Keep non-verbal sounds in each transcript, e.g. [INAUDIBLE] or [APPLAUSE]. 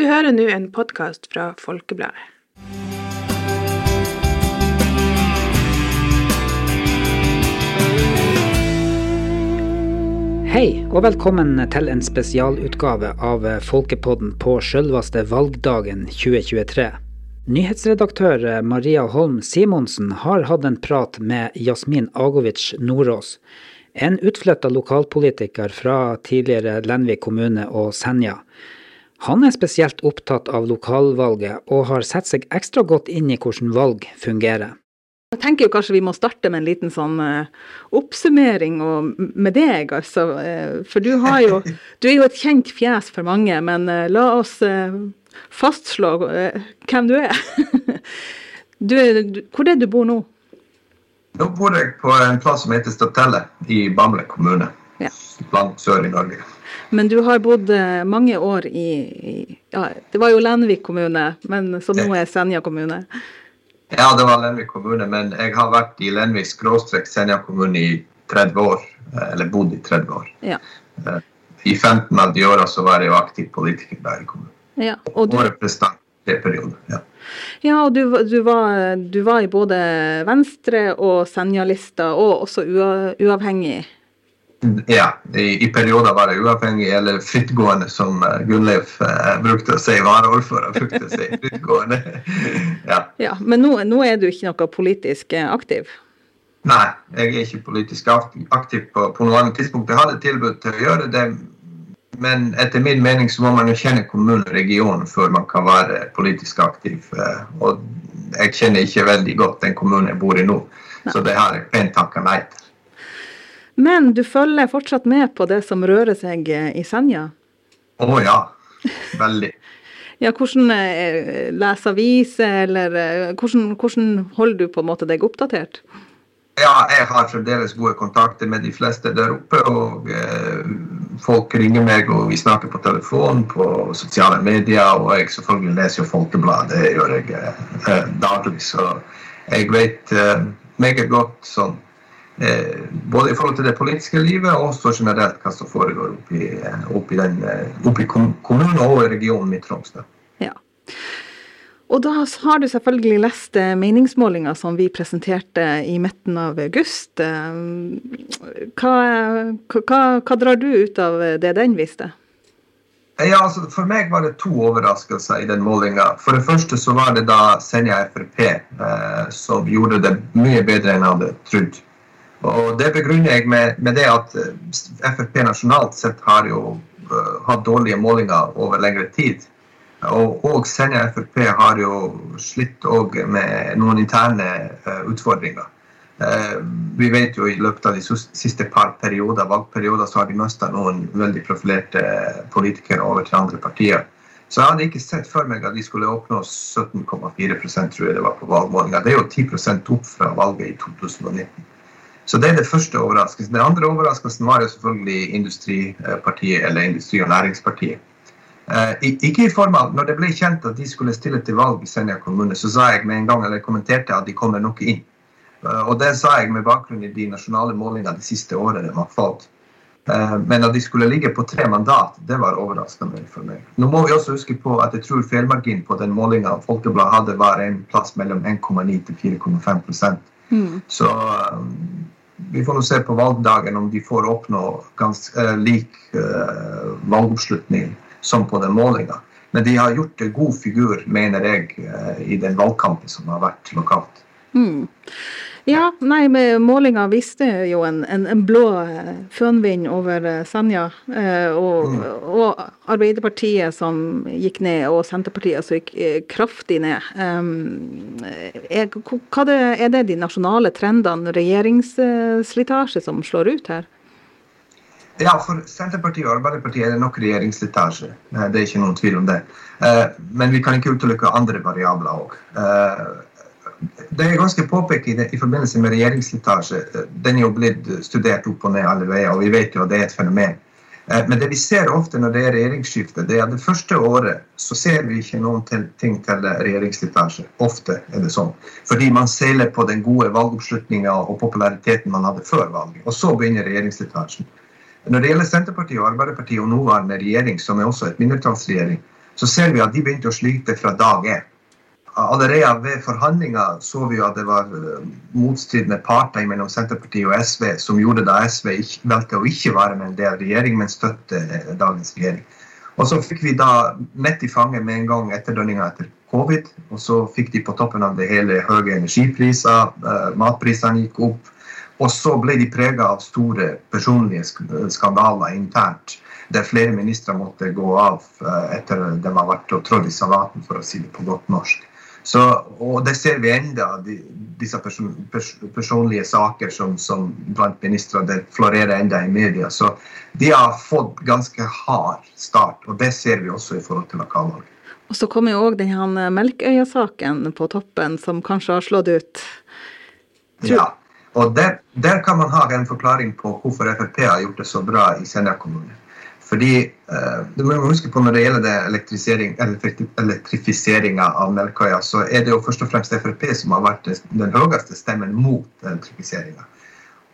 Du hører nå en podkast fra Folkebladet. Hei, og velkommen til en spesialutgave av Folkepodden på selveste valgdagen 2023. Nyhetsredaktør Maria Holm Simonsen har hatt en prat med Jasmin Agovic Nordås, en utflytta lokalpolitiker fra tidligere Lenvik kommune og Senja. Han er spesielt opptatt av lokalvalget, og har sett seg ekstra godt inn i hvordan valg fungerer. Jeg tenker jo kanskje vi må starte med en liten sånn uh, oppsummering og, med deg, altså. Uh, for du har jo Du er jo et kjent fjes for mange, men uh, la oss fastslå hvem [LAUGHS] du er. du, hvor er det du bor nå? Nå bor jeg på en plass som heter Statelle i Bamble kommune. Ja. Langt sør i Norge. Men du har bodd mange år i, i ja, Det var jo Lenvik kommune, men så nå er Senja kommune. Ja, det var Lenvik kommune, men jeg har vært i Lenvik skråstrek Senja kommune i 30 år. Eh, eller bodd i 30 år. Ja. Eh, I 15 av de åra så var jeg jo aktiv politiker der i kommunen. Ja, og du... Og representant i perioden. Ja. ja, og du, du, var, du var i både Venstre- og Senja-lista, og også uavhengig ja, i, i, perioder være uavhengig eller frittgående, som uh, Gunnleif uh, brukte å si. Varaordfører brukte å si frittgående. [LAUGHS] ja. ja. Men nå, nå, er du ikke noe politisk uh, aktiv? Nei, jeg er ikke politisk aktiv på, på noe annet tidspunkt. Jeg hadde tilbud til å gjøre det, men etter min mening så må man jo kjenne kommunen og regionen før man kan være politisk aktiv. Og jeg kjenner ikke veldig godt den kommunen jeg bor i nå, Nei. så det har jeg pent takka nei til. Men du følger fortsatt med på det som rører seg eh, i Senja? Å oh, ja. Veldig. [LAUGHS] ja, hvordan eh, leser aviser, eller eh, hvordan, hvordan, holder du på en måte deg oppdatert? Ja, jeg har fremdeles gode kontakter med de fleste der oppe. og eh, Folk ringer meg, og vi snakker på telefon, på sosiale medier. Og jeg selvfølgelig leser jo Folkebladet, det gjør jeg eh, daglig. Så jeg vet eh, meget godt sånn både i forhold til det politiske livet og også generelt hva som foregår oppi, oppi, den, eh, oppi kommunen og regionen Midt-Troms. Ja. Og da har du selvfølgelig lest eh, meningsmålinga som vi presenterte i midten av august. Hva, hva, hva drar du ut av det den viste? Ja, altså For meg var det to overraskelser i den målinga. For det første så var det da Senja Frp eh, som gjorde det mye bedre enn jeg hadde trodd. Og Det begrunner jeg med, med, det at eh, Frp nasjonalt sett har jo uh, hatt dårlige målinger over lengre tid. Og, og Senja Frp har jo slitt med noen interne uh, utfordringer. Uh, vi vet jo i løpet av de siste par perioder, valgperioder så har de mista noen veldig profilerte politikere over til andre partier. Så jeg hadde ikke sett for meg at de skulle oppnå 17,4% tror jeg det var på valgmålinga. Det er jo 10% opp fra valget i 2019. Så det er det første overraskelsen. Den andre overraskelsen var jo selvfølgelig Industripartiet, eller Industri- og Næringspartiet. Eh, ikke i form av, når det ble kjent at de skulle stille til valg i Senja kommune, så sa jeg med en gang, eller kommenterte at de kommer nok inn. Eh, og det sa jeg med bakgrunn i de nasjonale målingene de siste årene de har fått. Eh, men at de skulle ligge på tre mandat, det var overraskende for meg. Nå må vi også huske på at jeg tror feilmarginen på den målinga Folkebladet hadde, var en plass mellom 1,9 til 4,5 mm. Så vi får nå se på valgdagen om de får oppnå ganske uh, lik uh, valgoppslutning som på den målinga. Men de har gjort en god figur, mener jeg, uh, i den valgkampen som har vært lokalt. Mm. Ja, nei, målinga viste jo en, en, en blå eh, fønvind over eh, Senja. Eh, og, mm. og, Arbeiderpartiet som gikk ned, og Senterpartiet som gikk kraftig ned. Er, hva det, er det de nasjonale trendene, regjeringsslitasje, som slår ut her? Ja, for Senterpartiet og Arbeiderpartiet er det nok regjeringsslitasje. Det er ikke noen tvil om det. Men vi kan ikke utelukke andre variabler òg det er ganske påpekt i forbindelse med regjeringsslitasje. Den er jo blitt studert opp og ned alle veier, og vi vet jo at det er et fenomen. Eh, men det vi ser ofte når det er regjeringsskifte, det er at det første året så ser vi ikke noen ting til regjeringsslitasje. Ofte er det sånn. Fordi man seiler på den gode valgoppslutninga og populariteten man hadde før valget. Og så begynner regjeringsslitasjen. Når det gjelder Senterpartiet og Arbeiderpartiet og nåværende regjering, som er også et mindretallsregjering, så ser vi at de begynte å slite fra dag én. Allerede ved forhandlinger så vi at det var eh, motstridende parter mellom Senterpartiet og SV som gjorde da SV valgte å ikke være med en del av regjering, men støtte eh, dagens regjering. Og så fikk vi da midt i fanget med en gang etterdønninga etter covid. Og så fikk de på toppen av det hele høye energipriser, eh, matprisene gikk opp. Og så ble de prega av store personlige skandaler internt der flere ministre måtte gå av etter at de har vært og trådt i salaten, for å si det på godt norsk. Så, og det ser vi enda, de, disse person, pers, personlige saker som, som blant ministre det florerer enda i media. Så de har fått ganske hard start, og det ser vi også i forhold til lokalvalget. Og så kommer jo òg denne Melkøya-saken på toppen, som kanskje har slått ut. Tror... Ja, og der, der, kan man ha en forklaring på hvorfor Frp har gjort det så bra i Senja kommune. Fordi eh, du må huske på Når det gjelder elektrifisering, elektrifiseringa av Melkøya, så er det jo først og fremst Frp som har vært den høyeste stemmen mot elektrifiseringa.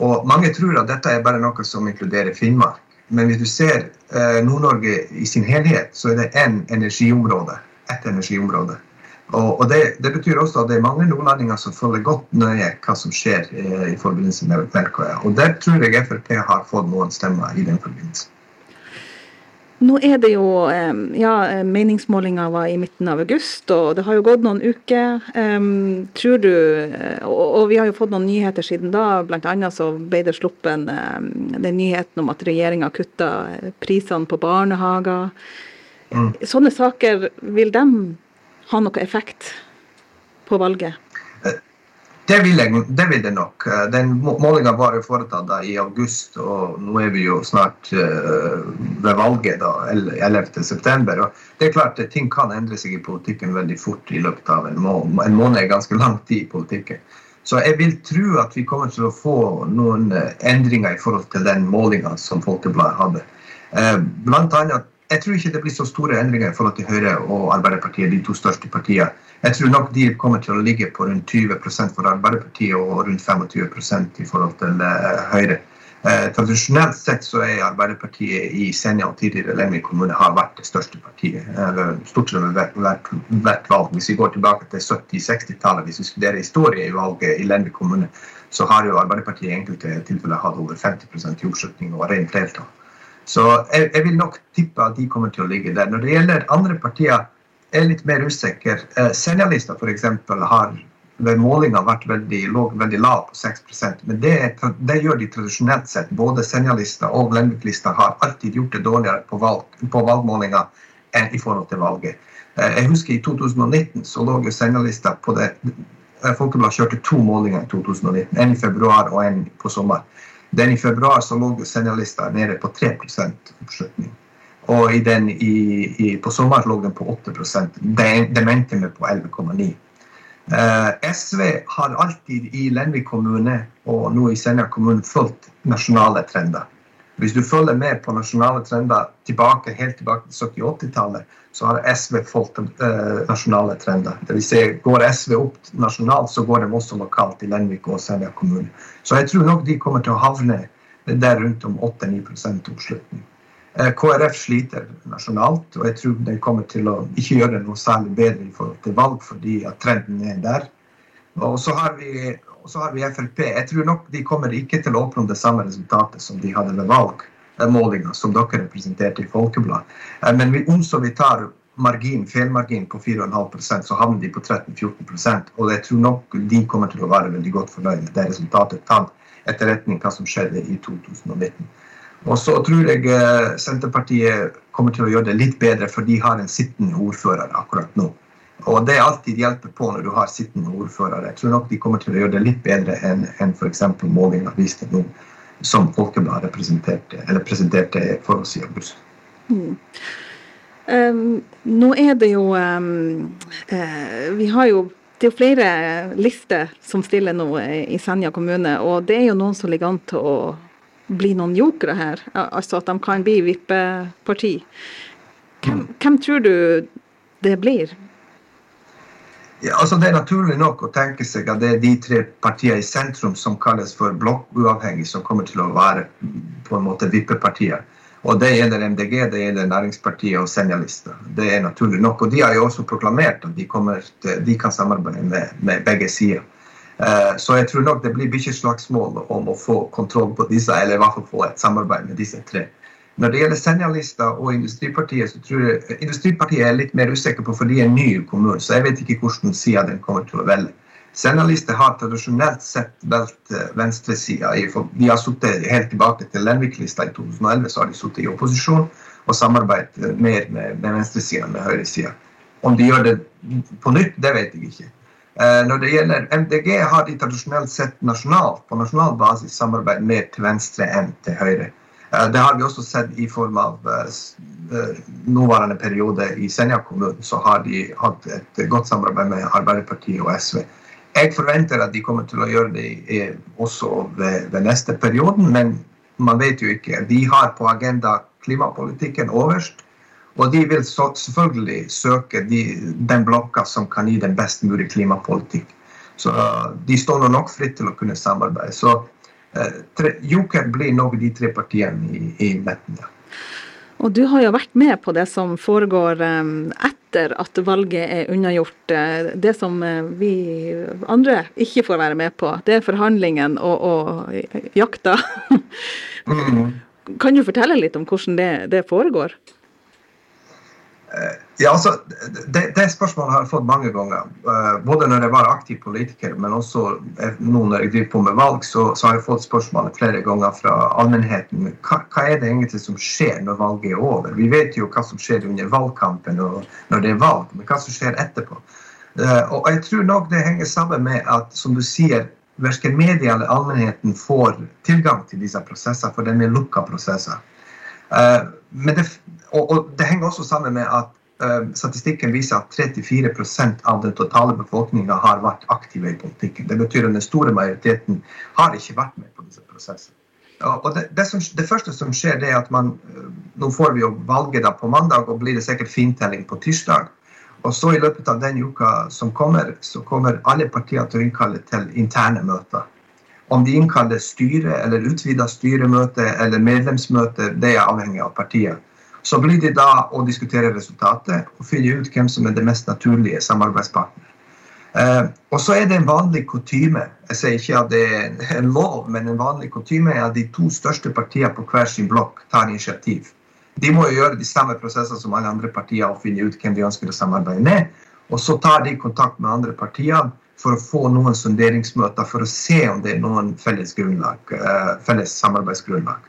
Og mange tror at dette er bare noe som inkluderer Finnmark. Men hvis du ser eh, Nord-Norge i sin helhet, så er det én energiområde. Ett energiområde. Og, og det, det, betyr også at det er mange nordlendinger som følger godt nøye hva som skjer eh, i forbindelse med Melkøya. Og der tror jeg Frp har fått noen stemmer i den forbindelse. Nå er det jo Ja, meningsmålinga var i midten av august, og det har jo gått noen uker. Um, tror du og, vi har jo fått noen nyheter siden da. Blant annet så ble det sluppet um, den nyheten om at regjeringa kutta prisene på barnehager. Mm. Sånne saker, vil de ha noe effekt på valget? Det vil, jeg, det vil, det nok. Den målinga var foretatt da i august, og nå er vi jo snart uh, ved valget, da, 11.9. Det er klart at ting kan endre seg i politikken veldig fort i løpet av en måned. En måned er ganske lang tid i politikken. Så jeg vil tro at vi kommer til å få noen endringer i forhold til den målinga som Folkebladet hadde. Blant annet, jeg tror ikke det blir så store endringer i forhold til Høyre og Arbeiderpartiet, de to største partiene. Jeg tror nok de kommer til å ligge på rundt 20% for Arbeiderpartiet og rundt 25% i forhold til uh, Høyre. Eh, tradisjonelt sett så er Arbeiderpartiet i Senja og tidligere Lemvik kommune har vært det største partiet. Eh, stort sett hvert, hvert, hvert valg. Hvis vi går tilbake til 70-60-tallet, hvis vi studerer historie i valget i Lemvik kommune, så har jo Arbeiderpartiet i enkelte tilfeller hatt over 50 i oppslutning og rent flertall. Så jeg, jeg, vil nok tippe at de kommer til å ligge der. Når det gjelder andre partier er litt mer usikker. Eh, Senjalista f.eks. har ved målinga vært veldig, låg, veldig lav på 6 Men det, det, gjør de tradisjonelt sett. Både Senjalista og Lenvik-lista har alltid gjort det dårligere på, valg, på valgmålinga enn i forhold til valget. Eh, jeg husker I 2019 så lå Senjalista på det eh, Folkebladet kjørte to målinger i 2019. En i februar og en på sommer. Den i februar så lå Senjalista nede på 3% oppslutning. Og i den i, i, på sommeren lå den på 8 Den endte med på 11,9 eh, SV har alltid i Lenvik kommune og nå i Senja kommune fulgt nasjonale trender. Hvis du følger med på nasjonale trender tilbake, helt tilbake til 70-80-tallet, så har SV fulgt eh, nasjonale trender. Det vil si, går SV opp nasjonalt, så går de også lokalt i Lenvik og Senja kommune. Så jeg tror nok de kommer til å havne der rundt om 8-9 oppslutning. Eh, KrF sliter nasjonalt, og jeg tror de kommer til å ikke gjøre noe særlig bedre i forhold til valg, fordi at trenden er der. Og så har vi, så har vi Frp. Jeg tror nok de kommer ikke til å oppnå det samme resultatet som de hadde ved valgmålinga, som dere representerte i Folkeblad. Eh, men om så vi tar margin, feilmargin på 4,5 så havner de på 13-14% Og jeg tror nok de kommer til å være veldig godt fornøyd med det resultatet, tatt etterretning hva som skjedde i 2019. Og så tror jeg eh, Senterpartiet kommer til å gjøre det litt bedre, for de har en sittende ordfører akkurat nå. Og det alltid hjelper på når du har sittende ordfører. Jeg tror nok de kommer til å gjøre det litt bedre enn, en f.eks. har vist nå, som Folkebladet presenterte, eller presenterte for oss i august. Mm. Um, nå er det jo um, uh, Vi har jo det er jo flere lister som stiller nå i Senja kommune, og det er jo noen som ligger an til å bli noen jokere her. Altså at de kan bli vippeparti. Hvem, hvem tror du det blir? Ja, altså Det er naturlig nok å tenke seg at det er de tre partiene i sentrum som kalles for blokkuavhengig, som kommer til å være på en måte vippepartier. Og Det gjelder MDG, det gjelder Næringspartiet og Senja-lista. Det er naturlig nok. Og De har jo også proklamert at de, til, de kan samarbeide med, med begge sider. Eh, så jeg tror nok det blir mye slagsmål om å få kontroll på disse, eller i hvert fall få et samarbeid med disse tre. Når det gjelder Senja-lista og Industripartiet, så tror jeg Industripartiet er litt mer usikker på, for de er nye i kommunen. Så jeg vet ikke hvordan sida den kommer til å velge. Senja-lista har tradisjonelt sett valgt eh, venstresida. De har sittet helt tilbake til Lenvik-lista i 2011, så har de sittet i opposisjon og samarbeidet eh, mer med, med venstresida enn med høyresida. Om de gjør det på nytt, det vet jeg ikke. Eh, når det gjelder MDG, har de tradisjonelt sett nasjonalt, på nasjonal basis samarbeid mer til venstre enn til høyre. Eh, det har vi også sett i form av eh, eh, nåværende periode i Senja kommune. Så har de hatt et godt samarbeid med Arbeiderpartiet og SV. Jeg forventer at de kommer til å gjøre det også ved, ved neste perioden, men man vet jo ikke. De har på agenda klimapolitikken overst. Og de vil så, selvfølgelig søke de, den blokka som kan gi den best mulige klimapolitikk. Så de står nok fritt til å kunne samarbeide. Så Eh, Joker blir nok de tre partiene i, i midten. Ja. Og du har jo vært med på det som foregår eh, etter at valget er unnagjort. Eh, det som vi andre ikke får være med på, det er forhandlingene og, og jakta. [LAUGHS] Mm. Kan du fortelle litt om hvordan det, det foregår? Ja, altså, det, det, spørsmålet har jeg fått mange ganger. Eh, både når jeg var aktiv politiker, men også nå når jeg driver på med valg, så, så har jeg fått spørsmålet flere ganger fra allmennheten. Hva, hva, er det egentlig som skjer når valget er over? Vi vet jo hva som skjer under valgkampen og når det er valg, men hva som skjer etterpå? Eh, og jeg tror nok det henger sammen med at, som du sier, verken media eller allmennheten får tilgang til disse prosessene, for de er lukka prosesser. Eh, det, og, og det henger også sammen med at uh, statistikken viser at 34% av den totale befolkninga har vært aktive i politikken. Det betyr at den store majoriteten har ikke vært med på disse prosessene. Og det, det, som, det, første som skjer, det er at man uh, Nå får vi jo valget da på mandag, og blir det sikkert fintelling på tirsdag. Og så i løpet av den uka som kommer, så kommer alle partier til å innkalle til interne møter. Om de innkaller styre eller utvida styremøte eller medlemsmøte, det er avhengig av partiet. Så blir det da å diskutere resultatet og finne ut hvem som er det mest naturlige samarbeidspartner. Eh, og så er det en vanlig kutyme. Jeg sier ikke at det er en lov, men en vanlig kutyme er at de to største partiene på hver sin blokk tar initiativ. De må jo gjøre de samme prosessene som alle andre partier og finne ut hvem de ønsker å samarbeide med. Og så tar de kontakt med andre partier for å få noen sonderingsmøter for å se om det er noen felles, grunnlag, eh, felles samarbeidsgrunnlag.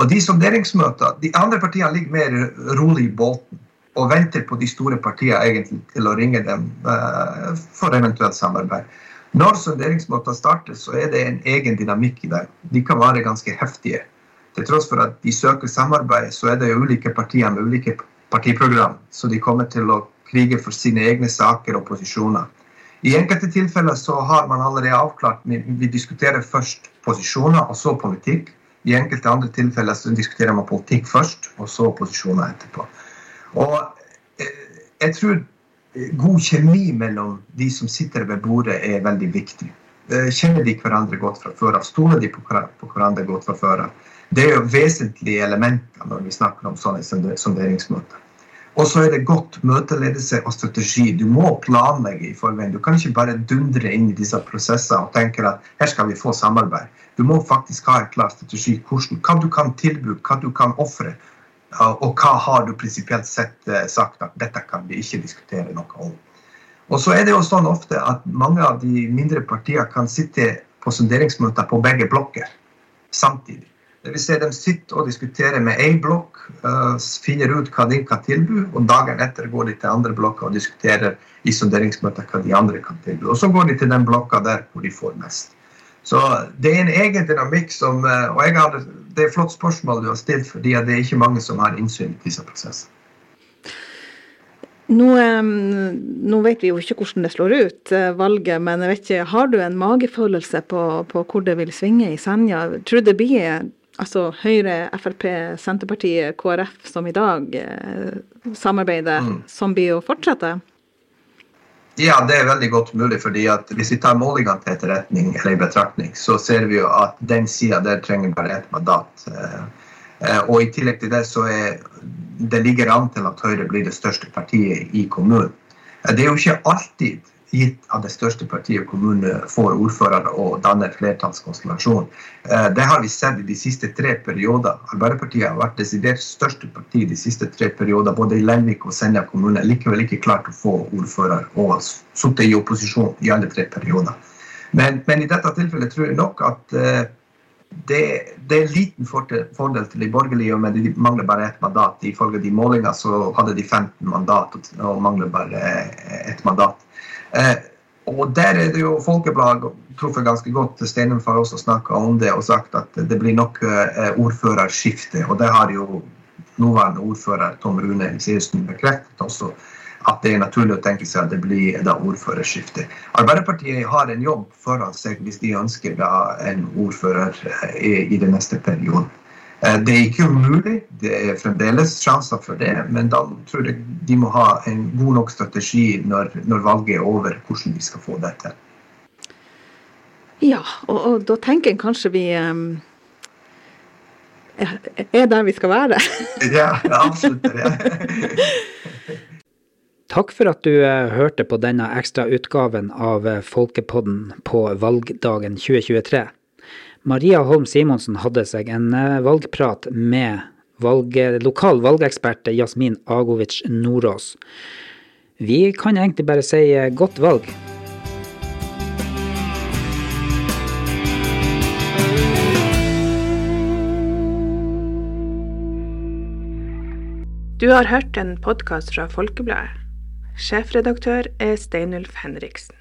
Og de sonderingsmøter, De andre partiene ligger mer rolig i båten og venter på de store partiene egentlig til å ringe dem uh, for eventuelt samarbeid. Når sonderingsmøter starter, så er det en egen dynamikk i det. De kan være ganske heftige. Til tross for at de søker samarbeid, så er det ulike partier med ulike partiprogram. Så de kommer til å krige for sine egne saker og posisjoner. I enkelte tilfeller så har man allerede avklart Vi diskuterer først posisjoner og så politikk. I enkelte andre tilfeller så diskuterer man politikk først, og så posisjoner etterpå. Og eh, jeg tror eh, god kjemi mellom de som sitter ved bordet, er veldig viktig. Eh, kjenner de hverandre godt fra før av? Stoler de på hverandre godt fra før av? Det er jo vesentlige elementer når vi snakker om sånne sonderingsmøter. Og så er det godt møteledelse og strategi. Du må planlegge i forveien. Du kan ikke bare dundre inn i disse prosessene og tenke at her skal vi få samarbeid. Du må faktisk ha en klar strategi. Hvordan, hva du kan tilby, hva du kan ofre. Og hva har du prinsipielt sett eh, sagt at dette kan vi ikke diskutere noe om. Og så er det jo sånn ofte at mange av de mindre partiene kan sitte på sonderingsmøter på begge blokker samtidig. Det vil si De sitter og diskuterer med én blokk, uh, finner ut hva de kan tilby, og dagen etter går de til andre blokker og diskuterer i sonderingsmøter hva de andre kan tilby. Og så går de til den blokka der hvor de får mest. Så Det er en egen dynamikk som uh, og har, Det er et flott spørsmål du har stilt, fordi det er ikke mange som har innsyn i disse prosessene. Nå, nå, vet vi jo ikke hvordan det slår ut, eh, valget, men jeg vet ikke, har du en magefølelse på, på hvor det vil svinge i Senja? Tror du det blir altså Høyre, Frp, Senterpartiet, KrF som i dag eh, samarbeider, mm. som blir å fortsette? Ja, det er veldig godt mulig. fordi at Hvis vi tar målingene til etterretning eller i betraktning, så ser vi jo at den sida der trenger bare ett mandat. Eh, Og i tillegg til det så er det ligger an til at Høyre blir det største partiet i kommunen. Det er jo ikke alltid gitt at det største partiet i kommunen får ordførere og danner flertallskonstellasjon. Eh, det har vi sett i de siste tre perioder. Arbeiderpartiet har vært desidert største parti de siste tre perioder, både i Lenvik og Senja kommune. Likevel ikke klart å få ordfører og sittet i opposisjon i alle tre perioder. Men, men, i dette tilfellet tror jeg nok at uh, det, det, er en liten fordel, fordel til de borgerlige, men de mangler bare ett mandat. Ifølge de målingene så hadde de 15 mandat og mangler bare ett mandat. Eh, og der er det jo Folkebladet truffet ganske godt. Steinum har også snakka om det og sagt at det blir nok eh, ordførerskifte. Og det har jo nåværende ordfører Tom Rune Sivertsen bekreftet også. At det er naturlig å tenke seg at det blir da ordførerskifte. Arbeiderpartiet har en jobb foran seg hvis de ønsker da en ordfører eh, i den neste perioden. Eh, det er ikke umulig, det er fremdeles sjanser for det, men da tror jeg de må ha en god nok strategi når, når valget er over, hvordan de skal få det til. Ja, og, og da tenker jeg kanskje vi um, er der vi skal være. [LAUGHS] ja, absolutt. det. [LAUGHS] Takk for at du uh, hørte på denne ekstrautgaven av uh, Folkepodden på valgdagen 2023. Maria Holm Simonsen hadde seg en eh, valgprat med valg, lokal valgekspert Jasmin Agovic Nordås. Vi kan egentlig bare si eh, godt valg. Du har hørt en podkast fra Folkebladet. Sjefredaktør er Steinulf Henriksen.